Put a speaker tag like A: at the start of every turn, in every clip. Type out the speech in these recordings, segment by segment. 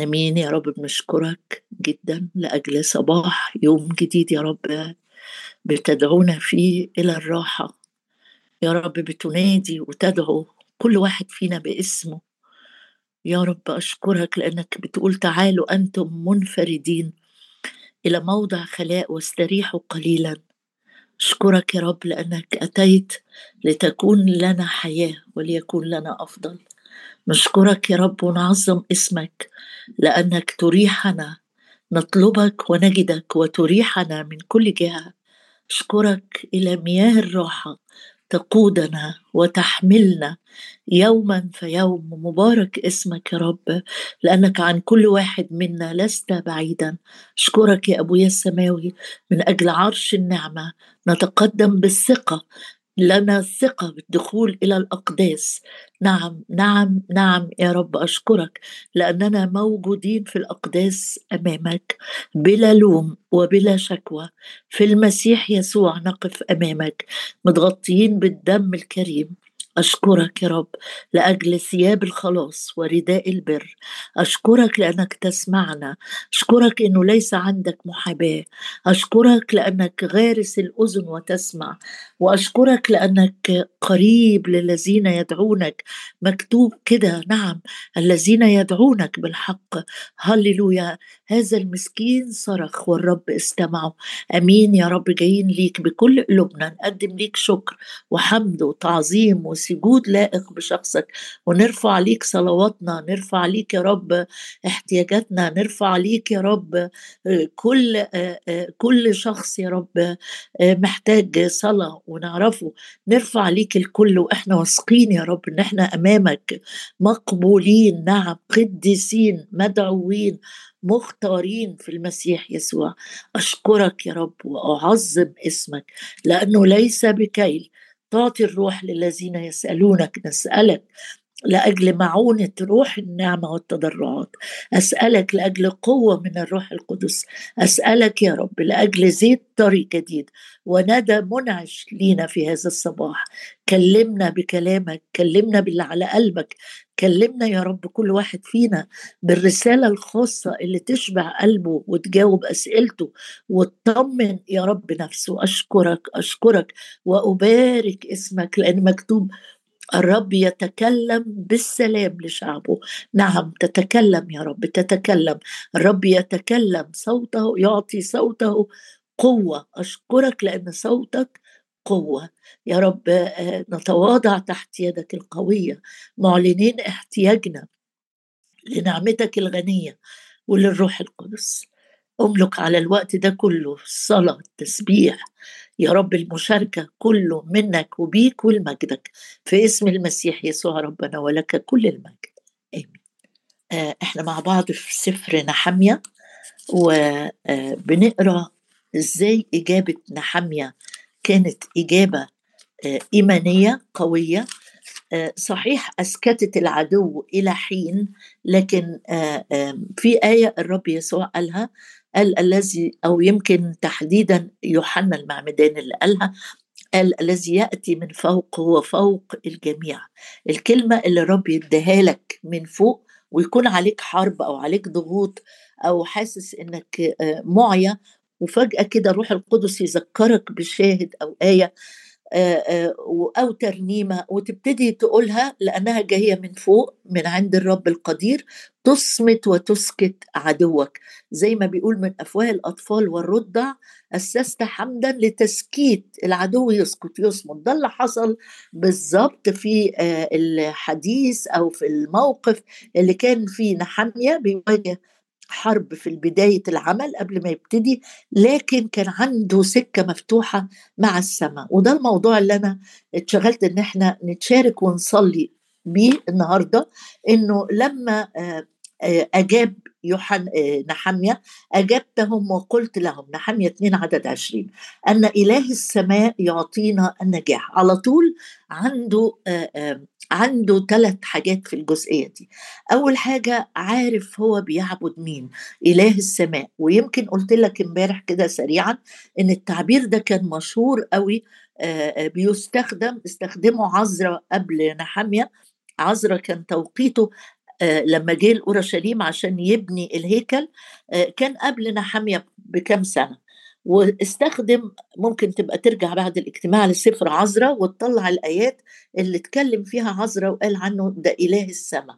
A: آمين. يا رب بنشكرك جدا لأجل صباح يوم جديد يا رب بتدعونا فيه إلى الراحة. يا رب بتنادي وتدعو كل واحد فينا باسمه. يا رب أشكرك لأنك بتقول تعالوا أنتم منفردين إلى موضع خلاء واستريحوا قليلا. أشكرك يا رب لأنك أتيت لتكون لنا حياة وليكون لنا أفضل. نشكرك يا رب ونعظم اسمك لأنك تريحنا نطلبك ونجدك وتريحنا من كل جهة. اشكرك إلى مياه الراحه تقودنا وتحملنا يوما فيوم مبارك اسمك يا رب لأنك عن كل واحد منا لست بعيدا. اشكرك يا ابويا السماوي من أجل عرش النعمة. نتقدم بالثقة لنا ثقة بالدخول إلى الأقداس. نعم نعم نعم يا رب أشكرك لأننا موجودين في الأقداس أمامك بلا لوم وبلا شكوى. في المسيح يسوع نقف أمامك متغطيين بالدم الكريم. أشكرك يا رب لأجل ثياب الخلاص ورداء البر. أشكرك لأنك تسمعنا. أشكرك أنه ليس عندك محاباة. أشكرك لأنك غارس الأذن وتسمع. وأشكرك لأنك قريب للذين يدعونك مكتوب كده نعم الذين يدعونك بالحق. هللويا. هذا المسكين صرخ والرب استمعه آمين يا رب جايين ليك بكل قلوبنا. نقدم ليك شكر وحمد وتعظيم وسجود لائق بشخصك. ونرفع ليك صلواتنا نرفع ليك يا رب احتياجاتنا نرفع ليك يا رب آه، كل آه، آه، كل شخص يا رب محتاج صلاة ونعرفه. نرفع ليك الكل وإحنا واثقين يا رب إن إحنا أمامك. مقبولين نعم قديسين مدعوين مختارين في المسيح يسوع. أشكرك يا رب وأعظم اسمك لأنه ليس بكيل. تعطي الروح للذين يسألونك نسألك. لأجل معونة روح النعمة والتضرعات. أسألك لأجل قوة من الروح القدس. أسألك يا رب لأجل زيت طريق جديد. وندى منعش لينا في هذا الصباح. كلمنا بكلامك كلمنا باللي على قلبك. كلمنا يا رب كل واحد فينا بالرسالة الخاصة اللي تشبع قلبه وتجاوب أسئلته وتطمن يا رب نفسه. أشكرك أشكرك وأبارك اسمك لأن مكتوب الرب يتكلم بالسلام لشعبه. نعم تتكلم يا رب تتكلم. الرب يتكلم صوته يعطي صوته قوة. أشكرك لأن صوتك قوة. يا رب آه، نتواضع تحت يدك القوية معلنين احتياجنا لنعمتك الغنية وللروح القدس. أملك على الوقت ده كله الصلاة التسبيح يا رب المشاركة كله منك وبيك ولمجدك في اسم المسيح يسوع ربنا ولك كل المجد. آمين. آه إحنا مع بعض في سفر نحمية وبنقرا آه إزاي إجابة نحمية كانت إجابة آه إيمانية قوية. آه صحيح أسكتت العدو إلى حين لكن آه في آية الرب يسوع قالها قال الذي أو يمكن تحديدا يوحنا المعمدان اللي قالها قال الذي يأتي من فوق هو فوق الجميع. الكلمة اللي الرب يديها لك من فوق ويكون عليك حرب أو عليك ضغوط أو حاسس إنك آه، معيا وفجأة كده روح القدس يذكرك بشاهد أو آية. أو ترنيمة وتبتدي تقولها لأنها جاية من فوق من عند الرب القدير تصمت وتسكت عدوك. زي ما بيقول من أفواه الأطفال والرضع أسست حمدا لتسكيت العدو يسكت يصمت. ده اللي حصل بالظبط في الحديث أو في الموقف اللي كان فيه نحميه بيواجه حرب في بداية العمل قبل ما يبتدي لكن كان عنده سكة مفتوحة مع السماء. وده الموضوع اللي أنا اتشغلت إن إحنا نتشارك ونصلي بيه النهاردة إنه لما آه، آه، أجاب يوحنا آه، نحمية أجبتهم وقلت لهم نحمية 2 عدد 20 أن إله السماء يعطينا النجاح. على طول عنده عنده ثلاث حاجات في الجزئية دي. أول حاجة عارف هو بيعبد مين؟ إله السماء. ويمكن قلت لك امبارح كده سريعا إن التعبير ده كان مشهور قوي بيستخدم استخدمه عذرا قبل نحمية عذرا كان توقيته لما جه الاورشليم عشان يبني الهيكل كان قبل نحمية بكم سنة واستخدم ممكن تبقى ترجع بعد الاجتماع لسفر عزرا وتطلع الآيات اللي اتكلم فيها عزرا وقال عنه ده إله السماء.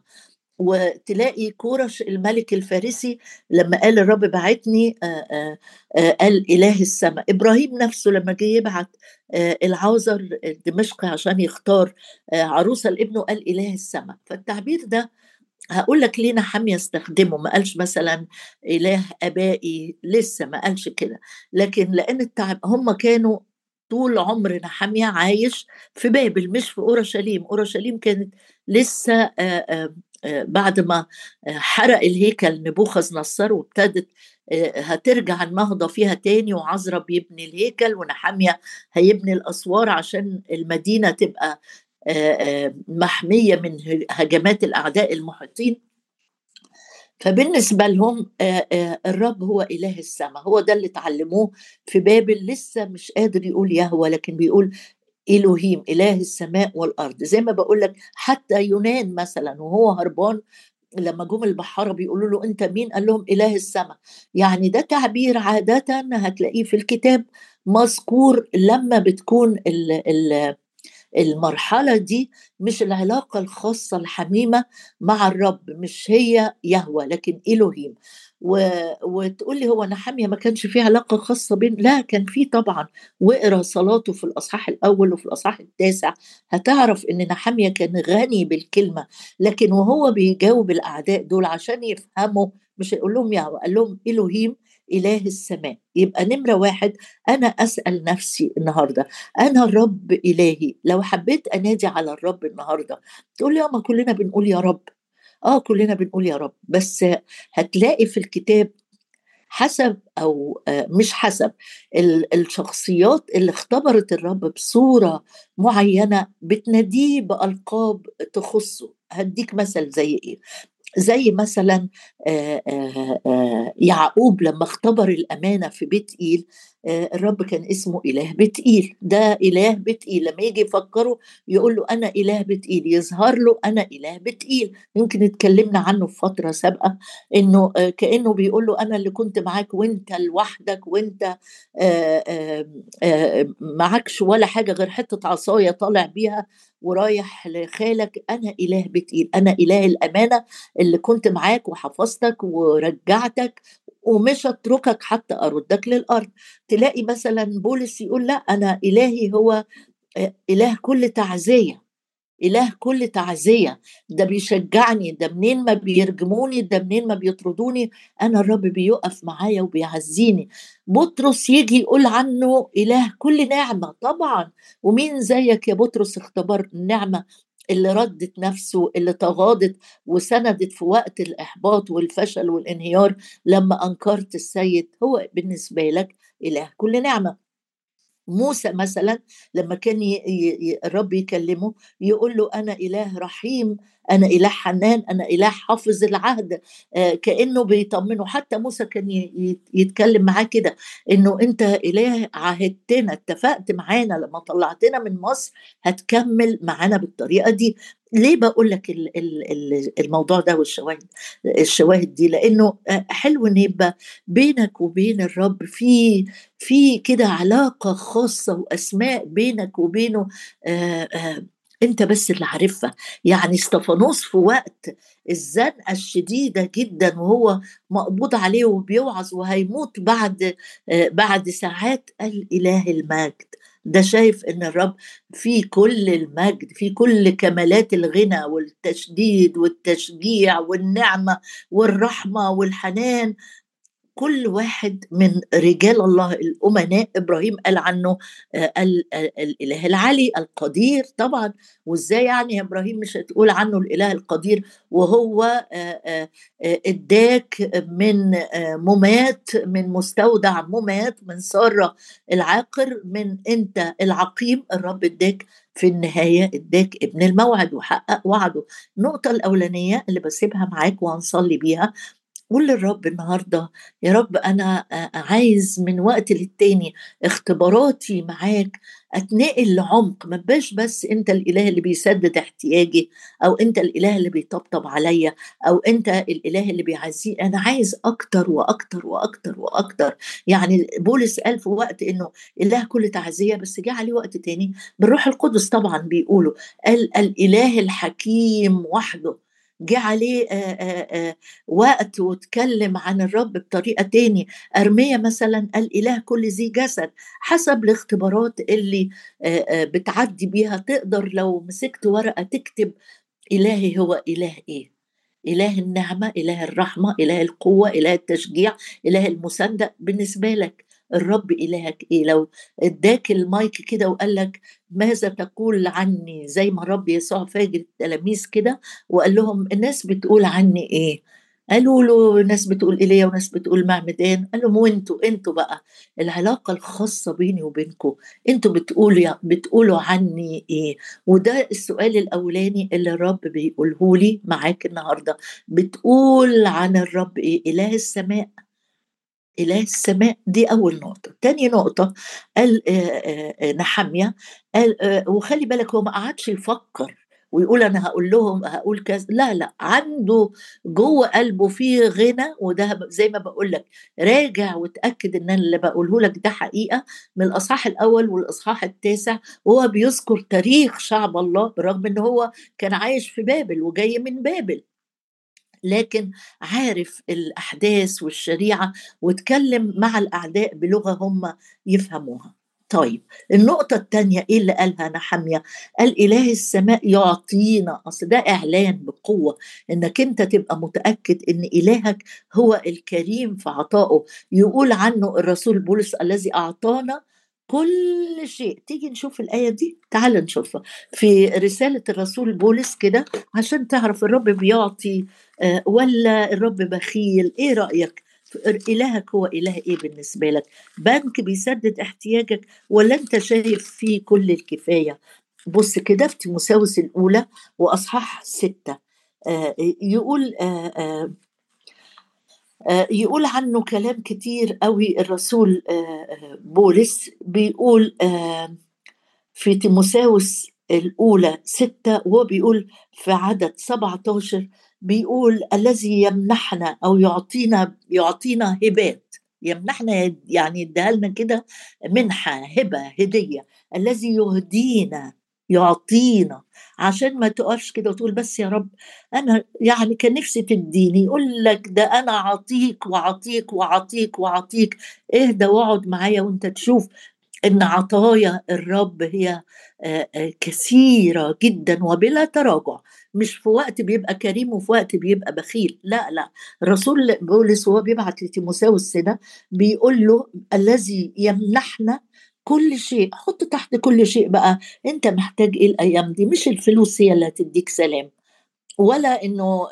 A: وتلاقي كورش الملك الفارسي لما قال الرب بعتني قال إله السماء. إبراهيم نفسه لما جه يبعت العازر دمشق عشان يختار عروسه لابنه قال إله السماء. فالتعبير ده هقول لك ليه نحم يستخدمه. ما قالش مثلا إله آبائي لسه ما قالش كده. لكن لأن التعب هم كانوا طول عمر نحمية عايش في بابل مش في أورشليم. أورشليم كانت لسه بعد ما حرق الهيكل نبوخذ نصر وابتدت هترجع النهضة فيها تاني وعزرا بيبني الهيكل ونحمية هيبني الأسوار عشان المدينة تبقى محمية من هجمات الأعداء المحيطين. فبالنسبة لهم الرب هو إله السماء. هو ده اللي اتعلموه في بابل لسه مش قادر يقول يهوى لكن بيقول إلهيم إله السماء والأرض. زي ما بقول لك حتى يونان مثلا وهو هربان لما جم البحارة بيقولوا له أنت مين؟ قال لهم إله السماء. يعني ده تعبير عادة هتلاقيه في الكتاب مذكور لما بتكون ال ال المرحلة دي مش العلاقة الخاصة الحميمة مع الرب مش هي يهوى لكن إلهيم. و... وتقول لي هو نحمية ما كانش فيه علاقة خاصة بين لا كان فيه طبعا واقرا صلاته في الأصحاح الأول وفي الأصحاح التاسع. هتعرف إن نحمية كان غني بالكلمة لكن وهو بيجاوب الأعداء دول عشان يفهموا مش هيقول لهم يهوى قال لهم إلهيم إله السماء. يبقى نمرة واحد أنا أسأل نفسي النهاردة أنا الرب إلهي؟ لو حبيت أنادي على الرب النهاردة تقول لي ما كلنا بنقول يا رب. آه كلنا بنقول يا رب. بس هتلاقي في الكتاب حسب أو مش حسب الشخصيات اللي اختبرت الرب بصورة معينة بتناديه بألقاب تخصه. هديك مثل زي إيه؟ زي مثلا يعقوب لما اختبر الأمانة في بيت إيل الرب كان اسمه إله بيت إيل. ده إله بيت إيل. لما يجي يفكره يقول له أنا إله بيت إيل يظهر له أنا إله بيت إيل. يمكن اتكلمنا عنه في فترة سابقة إنه كأنه بيقول له أنا اللي كنت معاك وأنت لوحدك وأنت معكش ولا حاجة غير حتة عصاية طالع بيها. ورايح لخالك أنا إله بتقيل أنا إله الأمانة اللي كنت معاك وحفظتك ورجعتك ومش اتركك حتى أردك للأرض. تلاقي مثلا بولس يقول لا أنا إلهي هو إله كل تعزية. إله كل تعزية. ده بيشجعني ده منين ما بيرجموني ده منين ما بيطردوني أنا الرب بيقف معايا وبيعزيني. بطرس يجي يقول عنه إله كل نعمة طبعا. ومين زيك يا بطرس اختبر النعمة اللي ردت نفسه اللي تغاضت وسندت في وقت الإحباط والفشل والانهيار لما أنكرت السيد؟ هو بالنسبة لك إله كل نعمة. موسى مثلا لما كان. الرب يكلمه يقول له أنا إله رحيم أنا إله حنان أنا إله حافظ العهد. آه كأنه بيطمنه. حتى موسى كان. يتكلم معاه كده إنه أنت إله عهدتنا اتفقت معانا. لما طلعتنا من مصر هتكمل معانا بالطريقة دي. ليه بقول لك الموضوع ده والشواهد الشواهد دي؟ لأنه حلو إن يبقى بينك وبين الرب في في كده علاقة خاصة وأسماء بينك وبينه. آآ آآ انت بس اللي عارفها. يعني استفانوس في وقت الزنقة الشديدة جدا وهو مقبوض عليه وبيوعظ وهيموت بعد بعد ساعات قال إله المجد. ده شايف إن الرب في كل المجد في كل كمالات الغنى والتشديد والتشجيع والنعمة والرحمة والحنان كل واحد من رجال الله الأمناء إبراهيم قال عنه الإله العلي القدير طبعا. وإزاي يعني يا إبراهيم مش هتقول عنه الإله القدير؟ وهو إداك من ممات من مستودع ممات من سارة العاقر من أنت العقيم. الرب إداك في النهاية إداك ابن الموعد وحقق وعده. النقطة الأولانية اللي بسيبها معاك وهنصلي بيها قول للرب النهارده يا رب أنا عايز من وقت للتاني اختباراتي معاك أتنقل لعمق ما بس أنت الإله اللي بيسدد احتياجي أو أنت الإله اللي بيطبطب عليا أو أنت الإله اللي بيعزيه. أنا عايز أكتر وأكتر وأكتر وأكتر. يعني بولس قال في وقت إنه إله كل تعزية بس جه عليه وقت تاني. بالروح القدس طبعا بيقولوا قال الإله الحكيم وحده جه عليه وقت واتكلم عن الرب بطريقة تاني ارميا مثلا قال إله كل ذي جسد حسب الاختبارات اللي بتعدي بيها تقدر لو مسكت ورقة تكتب إلهي هو إله إيه؟ إله النعمة إله الرحمة إله القوة إله التشجيع إله المساندة. بالنسبة لك الرب إلهك إيه؟ لو إداك المايك كده وقال لك ماذا تقول عني؟ زي ما الرب يسوع فاجر التلاميذ كده وقال لهم الناس بتقول عني إيه؟ قالوا له ناس بتقول إيليا وناس بتقول معمدان قال لهم وانتوا أنتوا بقى العلاقة الخاصة بيني وبينكم أنتوا بتقولوا بتقولوا عني إيه؟ وده السؤال الأولاني اللي الرب بيقوله لي معاك النهارده. بتقول عن الرب إيه؟ إله السماء. إله السماء. دي أول نقطة. تاني نقطة قال نحمية قال وخلي بالك هو ما قعدش يفكر ويقول أنا هقول لهم هقول كذا. لا لا عنده جوه قلبه فيه غنى وده زي ما بقول لك راجع وتأكد إن اللي بقوله لك ده حقيقة من الإصحاح الأول والإصحاح التاسع. وهو بيذكر تاريخ شعب الله برغم إن هو كان عايش في بابل وجاي من بابل. لكن عارف الأحداث والشريعة واتكلم مع الأعداء بلغة هم يفهموها طيب النقطة الثانية إيه اللي قالها نحمية؟ قال إله السماء يعطينا أصل ده إعلان بقوة إنك أنت تبقى متأكد إن إلهك هو الكريم في عطائه يقول عنه الرسول بولس الذي أعطانا كل شيء. تيجي نشوف الآية دي تعال نشوفها في رسالة الرسول بولس كده عشان تعرف الرب بيعطي آه، ولا الرب بخيل إيه رأيك؟ إلهك هو إله إيه بالنسبة لك؟ بنك بيسدد احتياجك ولا أنت شايف فيه كل الكفاية؟ بص كده في تيموساوس الأولى وأصحاح ستة آه يقول آه يقول عنه كلام كتير قوي الرسول آه, آه، بولس بيقول آه في تيموساوس الأولى ستة وهو بيقول في عدد 17 بيقول الذي يمنحنا أو يعطينا يعطينا هبات. يمنحنا يعني يديها لنا كده منحة هبة هدية. الذي يهدينا يعطينا. عشان ما تقفش كده وتقول بس يا رب أنا يعني كان نفسي تديني يقول لك ده أنا عطيك وعطيك وعطيك وعطيك اهدى واقعد معايا وأنت تشوف إن عطايا الرب هي كثيرة جدا وبلا تراجع. مش في وقت بيبقى كريم وفي وقت بيبقى بخيل لا لا. الرسول بولس وهو بيبعت لتيموساوس هنا بيقول له الذي يمنحنا كل شيء حط تحت كل شيء بقى أنت محتاج إيه الأيام دي؟ مش الفلوس هي اللي هتديك سلام ولا إنه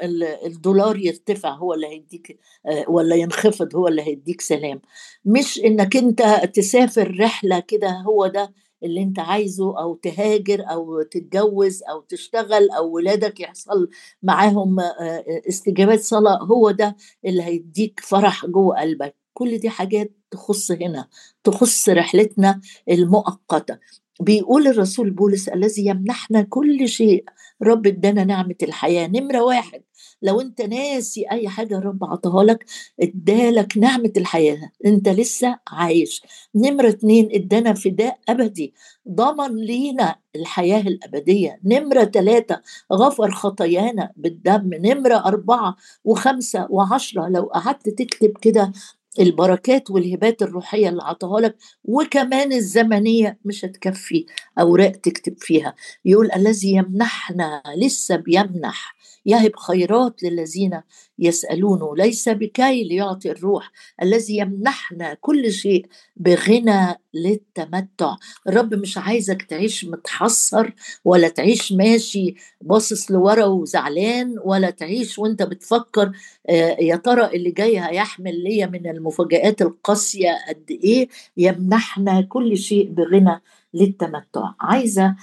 A: الدولار يرتفع هو اللي هيديك آه، ولا ينخفض هو اللي هيديك سلام. مش إنك أنت تسافر رحلة كده هو ده اللي أنت عايزه أو تهاجر أو تتجوز أو تشتغل أو ولادك يحصل معاهم آه، استجابات صلاة هو ده اللي هيديك فرح جوه قلبك. كل دي حاجات تخص هنا تخص رحلتنا المؤقتة. بيقول الرسول بولس الذي يمنحنا كل شيء رب ادانا نعمة الحياة. نمرة واحد لو انت ناسي أي حاجة الرب عطاها لك ادالك نعمة الحياة. انت لسه عايش. نمرة اتنين ادانا فداء أبدي. ضمن لينا الحياة الأبدية. نمرة ثلاثة غفر خطايانا بالدم. نمرة أربعة وخمسة وعشرة لو قعدت تكتب كده البركات والهبات الروحية اللي عطاها لك وكمان الزمنية مش هتكفي أوراق تكتب فيها. يقول الذي يمنحنا لسه بيمنح يهب خيرات للذين يسألونه ليس بكي ليعطي الروح الذي يمنحنا كل شيء بغنى للتمتع. الرب مش عايزك تعيش متحسر ولا تعيش ماشي باصص لورا وزعلان ولا تعيش وانت بتفكر آه، يا ترى اللي جاي هيحمل ليا من المفاجآت القاسية قد إيه؟ يمنحنا كل شيء بغنى للتمتع. عايزة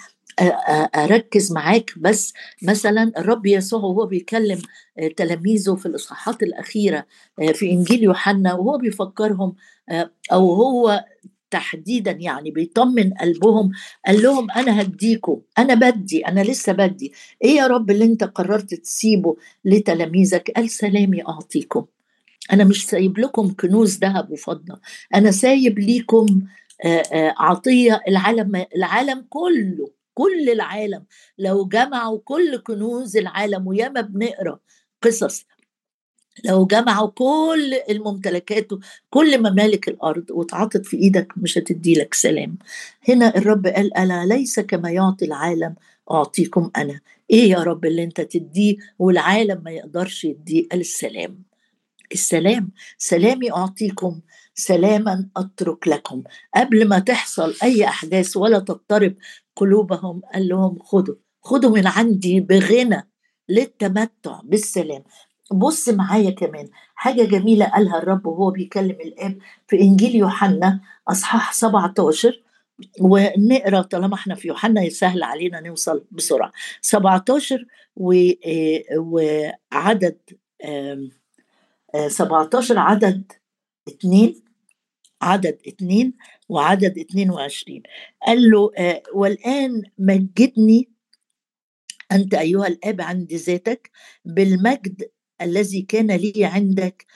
A: أركز معاك بس مثلا الرب يسوع وهو بيكلم تلاميذه في الإصحاحات الأخيرة في إنجيل يوحنا وهو بيفكرهم أو هو تحديدا يعني بيطمن قلبهم قال لهم أنا هديكم أنا بدي أنا لسه بدي إيه يا رب اللي أنت قررت تسيبه لتلاميذك؟ قال سلامي أعطيكم أنا مش سايب لكم كنوز ذهب وفضة أنا سايب ليكم عطية العالم العالم كله. كل العالم لو جمعوا كل كنوز العالم وياما بنقرأ قصص لو جمعوا كل الممتلكات كل ممالك الأرض واتعطت في إيدك مش هتدي لك سلام. هنا الرب قال ألا ليس كما يعطي العالم أعطيكم أنا. إيه يا رب اللي أنت تديه والعالم ما يقدرش يديه؟ قال السلام. السلام. سلامي أعطيكم سلاما أترك لكم. قبل ما تحصل أي أحداث ولا تضطرب قلوبهم قال لهم خدوا خدوا من عندي بغنى للتمتع بالسلام. بص معايا كمان حاجة جميلة قالها الرب وهو بيكلم الآب في إنجيل يوحنا أصحاح 17 ونقرأ طالما إحنا في يوحنا يسهل علينا نوصل بسرعة. 17 آه، وعدد 17 آه، عدد اتنين عدد اتنين وعدد اتنين وعشرين. قال له آه، والآن مجدني أنت أيها الآب عند ذاتك بالمجد الذي كان لي عندك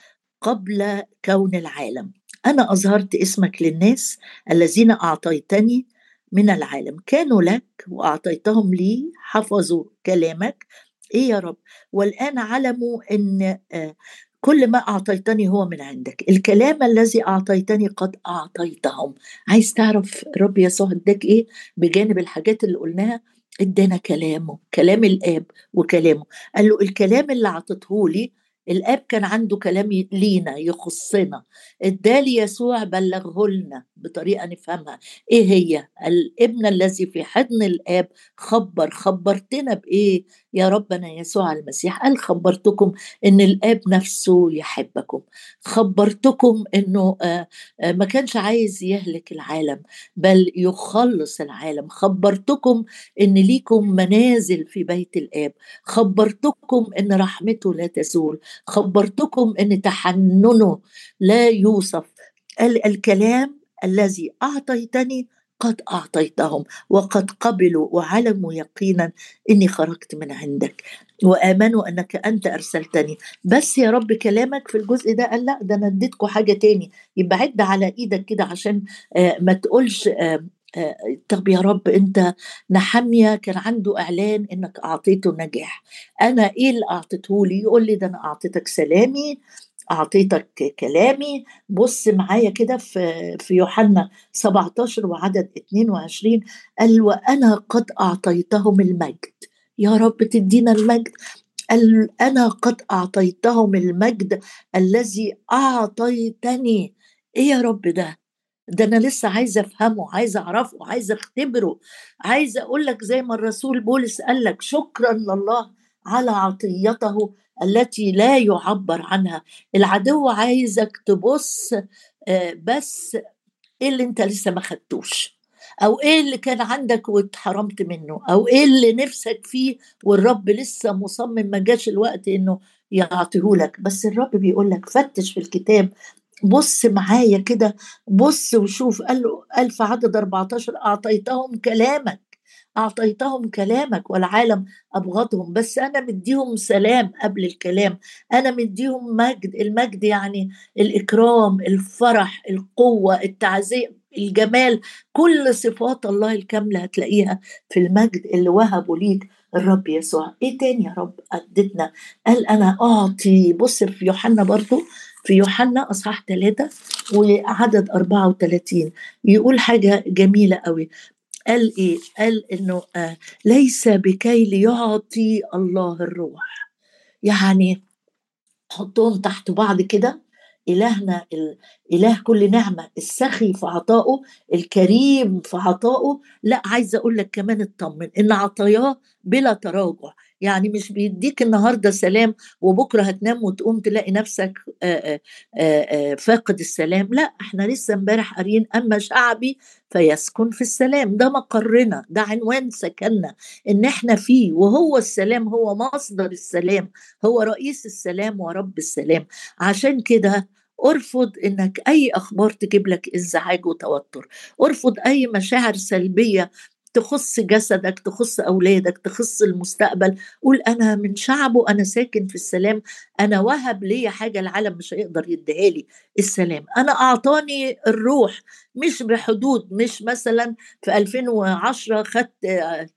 A: قبل كون العالم. أنا أظهرت اسمك للناس الذين أعطيتني من العالم. كانوا لك وأعطيتهم لي حفظوا كلامك. إيه يا رب؟ والآن علموا إن آه، كل ما أعطيتني هو من عندك. الكلام الذي أعطيتني قد أعطيتهم. عايز تعرف رب يسوع اداك إيه؟ بجانب الحاجات اللي قلناها ادانا كلامه كلام الآب وكلامه. قال له الكلام اللي عطته لي الآب كان عنده كلام لينا يخصنا. ادالي يسوع بلغه لنا بطريقة نفهمها. إيه هي؟ الابن الذي في حضن الآب خبر خبرتنا بإيه؟ يا ربنا يسوع المسيح. قال خبرتكم إن الآب نفسه يحبكم. خبرتكم إنه آه، آه، ما كانش عايز يهلك العالم بل يخلص العالم. خبرتكم إن ليكم منازل في بيت الآب. خبرتكم إن رحمته لا تزول. خبرتكم إن تحننه لا يوصف الكلام الذي أعطيتني قد أعطيتهم وقد قبلوا وعلموا يقينا إني خرجت من عندك. وآمنوا أنك أنت أرسلتني. بس يا رب كلامك في الجزء ده قال لا ده أنا اديتكم حاجة تاني. يبقى عد على إيدك كده عشان آه، ما تقولش آه، طب يا رب أنت نحمية كان عنده إعلان إنك أعطيته نجاح. أنا إيه اللي أعطيته لي؟ يقول لي ده أنا أعطيتك سلامي أعطيتك كلامي. بص معايا كده في في يوحنا 17 وعدد 22 قال وأنا قد أعطيتهم المجد. يا رب تدينا المجد. قال أنا قد أعطيتهم المجد الذي أعطيتني. إيه يا رب ده؟ ده أنا لسه عايزة أفهمه عايزة أعرفه عايزة أختبره عايزة أقول لك زي ما الرسول بولس قال لك شكرا لله على عطيته التي لا يعبر عنها. العدو عايزك تبص آه، بس إيه اللي أنت لسه ما خدتوش؟ أو إيه اللي كان عندك واتحرمت منه؟ أو إيه اللي نفسك فيه والرب لسه مصمم ما جاش الوقت إنه يعطيهولك؟ بس الرب بيقول لك فتش في الكتاب بص معايا كده بص وشوف قال له قال في عدد 14 أعطيتهم كلامك أعطيتهم كلامك والعالم أبغضهم بس أنا مديهم سلام قبل الكلام أنا مديهم مجد المجد يعني الإكرام الفرح القوة التعزيه الجمال كل صفات الله الكاملة هتلاقيها في المجد اللي وهبه ليك. الرب يسوع إيه تاني يا رب ادتنا قال أنا أعطي بص في يوحنا برضو في يوحنا أصحاح ثلاثة وعدد 34 يقول حاجة جميلة قوي. قال إيه؟ قال إنه آه ليس بكي ليعطي الله الروح. يعني حطهم تحت بعض كده. إلهنا إله كل نعمة. السخي في عطائه الكريم في عطائه. لا عايزة أقول لك كمان اطمن إن عطاياه بلا تراجع. يعني مش بيديك النهارده سلام وبكره هتنام وتقوم تلاقي نفسك فاقد السلام. لا إحنا لسه امبارح قاريين أما شعبي فيسكن في السلام. ده مقرنا ده عنوان سكننا إن إحنا فيه. وهو السلام هو مصدر السلام هو رئيس السلام ورب السلام. عشان كده أرفض إنك أي أخبار تجيب لك انزعاج وتوتر. أرفض أي مشاعر سلبية تخص جسدك تخص أولادك تخص المستقبل. قول أنا من شعبه أنا ساكن في السلام أنا وهب لي حاجة العالم مش هيقدر يديها لي. السلام. أنا أعطاني الروح مش بحدود مش مثلا في 2010 خدت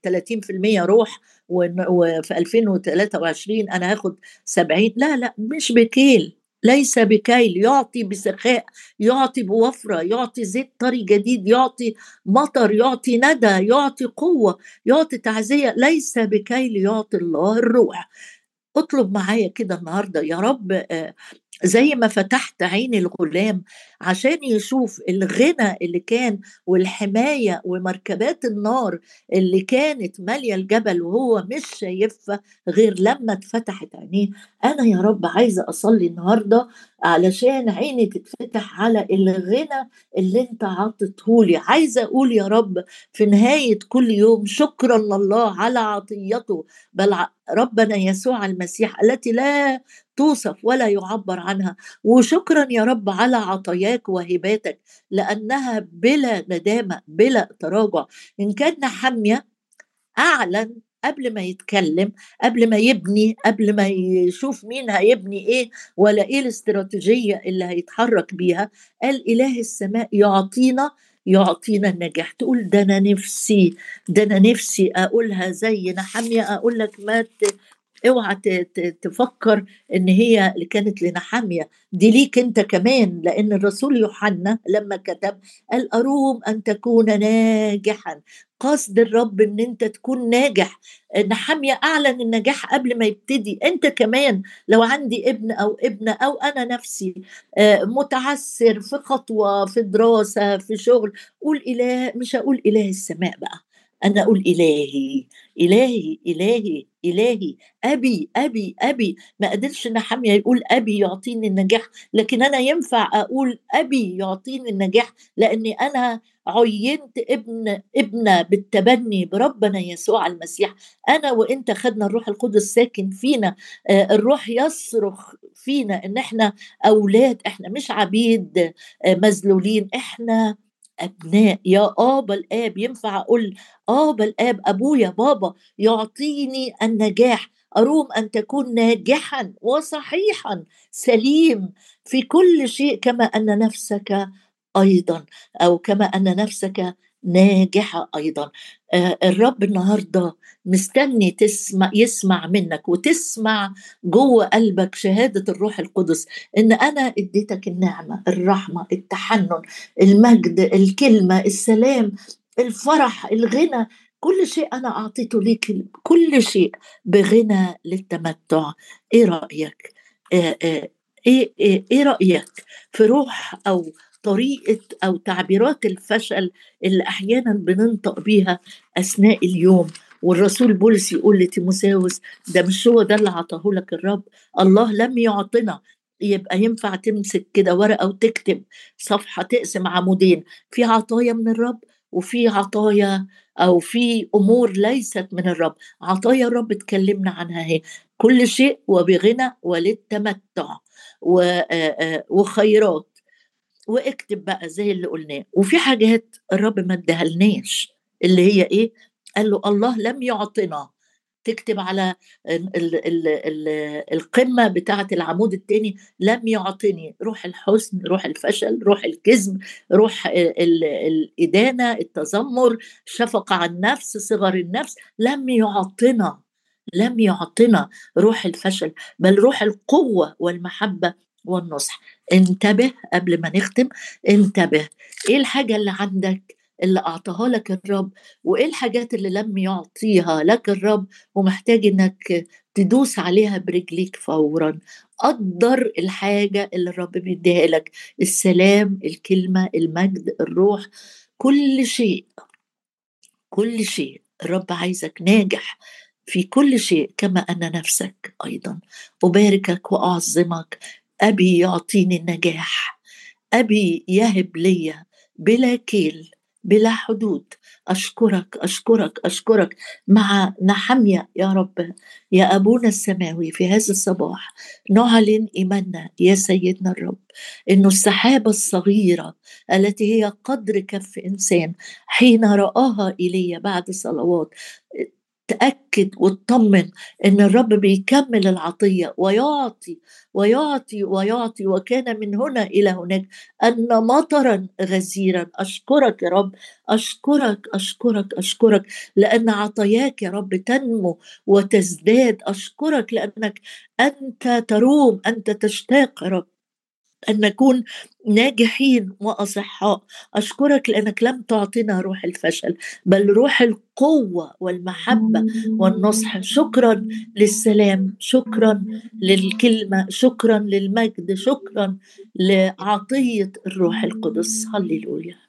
A: 30% روح وفي 2023 أنا هاخد 70 لا لا مش بكيل. ليس بكيل يعطي بسخاء يعطي بوفرة يعطي زيت طري جديد يعطي مطر يعطي ندى يعطي قوة يعطي تعزية. ليس بكيل يعطي الله الروح. اطلب معايا كده النهارده يا رب آه، زي ما فتحت عين الغلام عشان يشوف الغنى اللي كان والحماية ومركبات النار اللي كانت مالية الجبل وهو مش شايفها غير لما اتفتحت عينيه. أنا يا رب عايزة أصلي النهاردة علشان عيني تتفتح على الغنى اللي انت عطتهولي عايزة أقول يا رب في نهاية كل يوم شكرا لله على عطيته. بل ربنا يسوع المسيح التي لا توصف ولا يعبر عنها. وشكرا يا رب على عطاياك وهباتك لأنها بلا ندامة بلا تراجع. إن كان حمية أعلن قبل ما يتكلم قبل ما يبني قبل ما يشوف مين هيبني إيه ولا إيه الاستراتيجية اللي هيتحرك بيها قال إله السماء يعطينا يعطينا النجاح. تقول ده أنا نفسي ده أنا نفسي أقولها زي نحمية أقول لك ما اوعى تفكر ان هي اللي كانت لنحاميه دي ليك انت كمان لأن الرسول يوحنا لما كتب قال أروم أن تكون ناجحا. قصد الرب إن أنت تكون ناجح. نحاميه أعلن النجاح قبل ما يبتدي. أنت كمان لو عندي ابن أو ابنة أو أنا نفسي آه، متعسر في خطوة في دراسة في شغل قول إله مش هقول إله السماء بقى. أنا أقول إلهي إلهي إلهي إلهي أبي أبي أبي. ما قدرش نحمية يقول أبي يعطيني النجاح لكن أنا ينفع أقول أبي يعطيني النجاح لاني أنا عينت ابن ابنة بالتبني بربنا يسوع المسيح. أنا وإنت خدنا الروح القدس ساكن فينا. آه، الروح يصرخ فينا إن إحنا أولاد إحنا مش عبيد آه، مذلولين. إحنا أبناء يا آبا الآب ينفع أقول آبا الآب أبويا بابا يعطيني النجاح أروم أن تكون ناجحا وصحيحا سليم في كل شيء كما أن نفسك أيضا أو كما أن نفسك ناجحة أيضا. الرب النهاردة مستني تسمع يسمع منك وتسمع جوه قلبك شهادة الروح القدس إن أنا إديتك النعمة الرحمة التحنن المجد الكلمة السلام الفرح الغنى كل شيء أنا أعطيته ليك كل شيء بغنى للتمتع إيه رأيك؟ آه، آه، إيه, إيه, إيه رأيك في روح أو طريقة أو تعبيرات الفشل اللي أحيانا بننطق بيها أثناء اليوم. والرسول بولس يقول لتيموساوس ده مش هو ده اللي عطاه لك الرب؟ الله لم يعطنا. يبقى ينفع تمسك كده ورقة وتكتب صفحة تقسم عمودين. في عطايا من الرب وفي عطايا أو في أمور ليست من الرب. عطايا الرب اتكلمنا عنها أهي. كل شيء وبغنى وللتمتع وخيرات. واكتب بقى زي اللي قلناه. وفي حاجات الرب ما ادهلناش اللي هي إيه؟ قال له الله لم يعطنا. تكتب على ال ال ال القمة بتاعة العمود الثاني لم يعطني. روح الحزن روح الفشل روح الكذب روح الإدانة التذمر شفقة على النفس صغر النفس. لم يعطنا لم يعطنا روح الفشل بل روح القوة والمحبة. والنصح. انتبه قبل ما نختم انتبه. إيه الحاجة اللي عندك اللي أعطاها لك الرب؟ وإيه الحاجات اللي لم يعطيها لك الرب ومحتاج إنك تدوس عليها برجليك فورا؟ قدر الحاجة اللي الرب بيديها لك السلام الكلمة المجد الروح كل شيء. كل شيء. الرب عايزك ناجح في كل شيء كما أن نفسك أيضا. أباركك وأعظمك. أبي يعطيني النجاح أبي يهب لي بلا كيل بلا حدود. أشكرك أشكرك أشكرك. مع نحمية يا رب يا أبونا السماوي في هذا الصباح. نعلن إيماننا يا سيدنا الرب إنه السحابة الصغيرة التي هي قدر كف إنسان حين رآها إيليا بعد صلوات تأكد وتطمن إن الرب بيكمل العطية ويعطي ويعطي ويعطي وكان من هنا إلى هناك أن مطرا غزيرا. أشكرك يا رب أشكرك أشكرك أشكرك لأن عطاياك يا رب تنمو وتزداد. أشكرك لأنك أنت تروم أنت تشتاق يا رب. أن نكون ناجحين وأصحاء. أشكرك لأنك لم تعطينا روح الفشل بل روح القوة والمحبة والنصح. شكرا للسلام شكرا للكلمة شكرا للمجد شكرا لعطية الروح القدس. هللويا.